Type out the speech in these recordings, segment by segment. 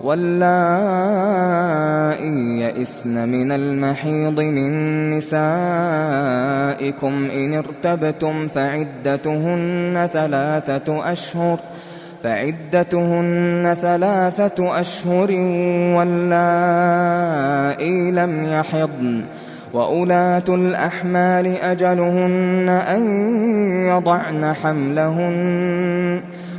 واللائي يئسن من المحيض من نسائكم إن ارتبتم فعدتهن ثلاثة أشهر فعدتهن ثلاثة أشهر واللائي لم يحضن وأولاة الأحمال أجلهن أن يضعن حملهن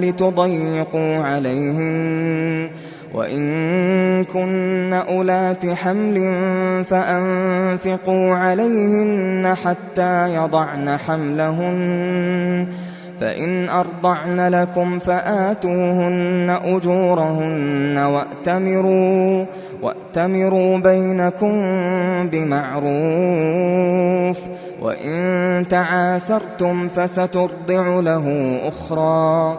لتضيقوا عليهن. وإن كن أولات حمل فأنفقوا عليهن حتى يضعن حملهن. فإن أرضعن لكم فآتوهن أجورهن وأتمروا وأتمروا بينكم بمعروف. وإن تعاسرتم فسترضع له أخرى.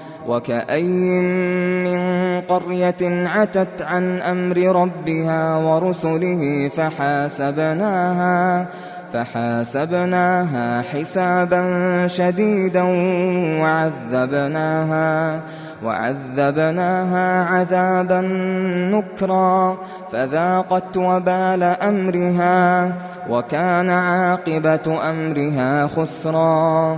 وكأي من قرية عتت عن أمر ربها ورسله فحاسبناها فحاسبناها حسابا شديدا وعذبناها وعذبناها عذابا نكرا فذاقت وبال أمرها وكان عاقبة أمرها خسرا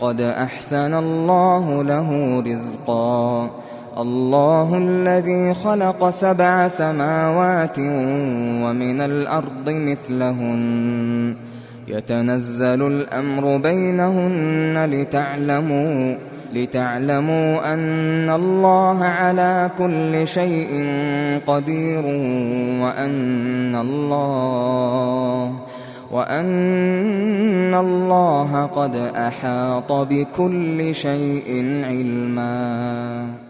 قد أحسن الله له رزقا. الله الذي خلق سبع سماوات ومن الأرض مثلهن. يتنزل الأمر بينهن لتعلموا لتعلموا أن الله على كل شيء قدير وأن الله وأن الله قد أحاط بكل شيء علما